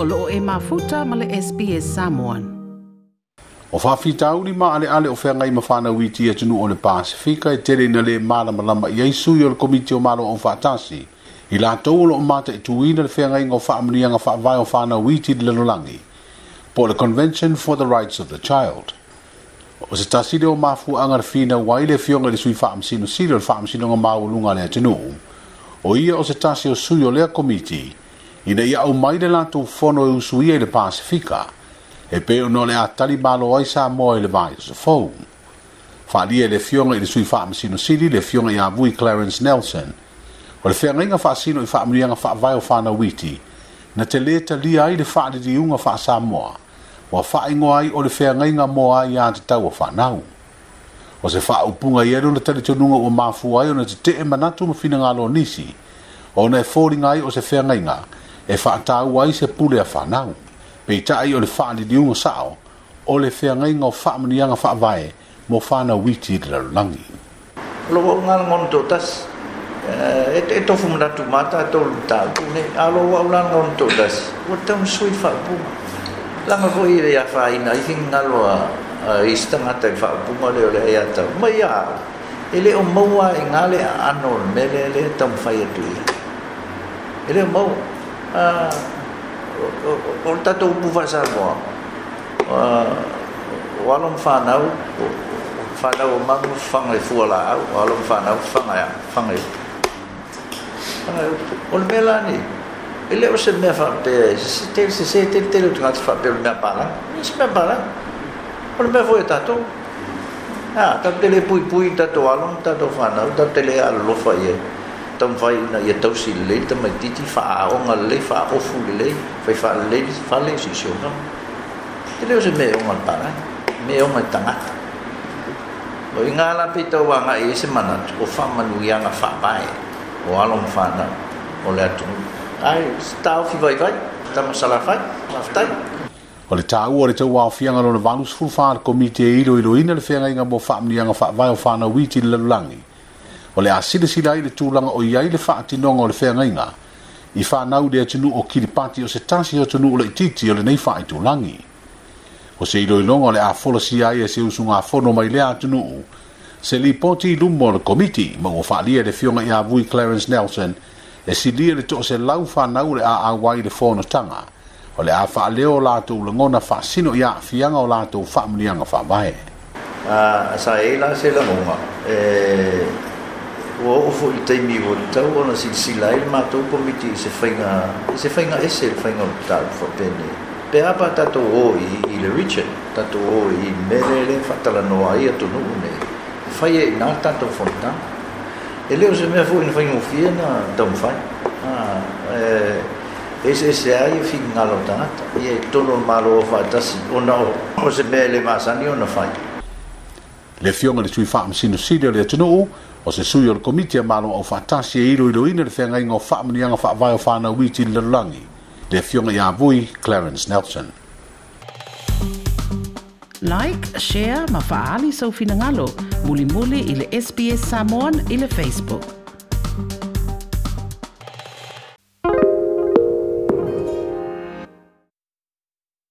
o loo e mafuta male le SPS Samoan. O whawhita uri ma ale ale o whengai ma whana witi e tunu o le Pasifika e tele na le marama lama i eisu i o le komiti o maro o whatasi. I la tau o mata e tuina le whengai ngā whaamuni anga whaavai o whana witi le lalolangi. Po le Convention for the Rights of the Child. O se tasi o mafu angar fina waile fionga le sui whaamsino siri o le whaamsino ngā maulunga le tunu. O ia o se tasi o lea komiti, i ne au mai le latou fono e usu i le pasifika e peo no le a talibalo o ai sa moa i le vaesofou faaalia i e le fioga i le sui faamasinosili le fioga iā vui clarence nelson o le feagaiga faasino i faamuliaga faavae o fanauiti na te lē talia ai le o faasamoa ua faaigoa ai o le feagaiga moa ai iā tatau o fanau o se faaupuga i ele ona talitonuga o mafua ai ona tetee manatu ma finagalo nisi ona e foliga ai o se feagaiga e faatau ai se pule a fanau peitaʻi o le faaliliuga saʻo o le feagaiga o faamaniaga faavae mo fanauiti i le lalolagi loua ugalagona toʻatasi eh, e-, e tofu manatu mata e tolu tau ne alo wa ulan ngon to das wata musui fa bu lama ko ire ya fa ina ihing ngalo a istanga te fa bu ma le ole ya ta ma ya ele o mo wa e ngale anor mele le tam fa ya tu ele mo o le tatou upu faasamoa o alo ma fanau fanau o magu fagaifua la'au o alo ma fanau fagaiu o le mea lani e lē o se mea faapea sesesē teletele o tagata faapea o le mea palaga se mea palaga o le mea foi e tatou tatou tele puipui tatou alo tatou fanau tatou tele alolofa iai tam vai na ia tau si le tam mai titi fa o nga le fa o fu le fa fa le fa le si so no te leo se me o nga para me o nga tanga o inga la pe tau wa nga e se mana o fa manu ia nga fa bai o alom fa na o le atu ai stau fi vai vai tam sala fa naftai O le tā ua le tau wā whianga lona vanus fulfāra komitea iro iro ina le whianga inga mō whaamni anga whaavai o whāna witi le lalangi o le a silasila ai le tulaga o iai le faatinoga o le feagaiga i fanau lea tunuu o kilipati o se tasi o tunuu le itiiti o lenei faaitulagi o se iloiloga e o le a folasia ai e se usugafono mai lea tunuu se lipoti i luma le komiti ma ua faaalia i le fioga i avui clarence nelson e silia le toʻase lau fanau le a aua ai le fonotaga o le ah, a faaaleo o latou ulagona faasino ia fianga o latou faamuliaga faavae Uh, sa e la se la mo e eh, wa o fo i taimi o tau ona si si lai ma to po mi ti se fainga se fainga ese se fainga ta fo pene pe apa ta to o i i le richard ta to o i merele fa ta la noa i to no ne fa ye na ta to fo ta e, e le o se me fo i fainga o fie na ta mo fa ah e ese se ai fi e ngalo ta i e to no malo fa ta si ona o o se mele ma sa ni ona fa le fiongo le tui fa'am sinu sidio le tunu'u o se sui o le komiti a malo au faatasi e iloiloina le feagaiga o faamaniaga faavae o fanauiti le lalolagi le afioga iā vui clarence nelson like share ma faaali soufinagalo muli muli le SBS samon i facebook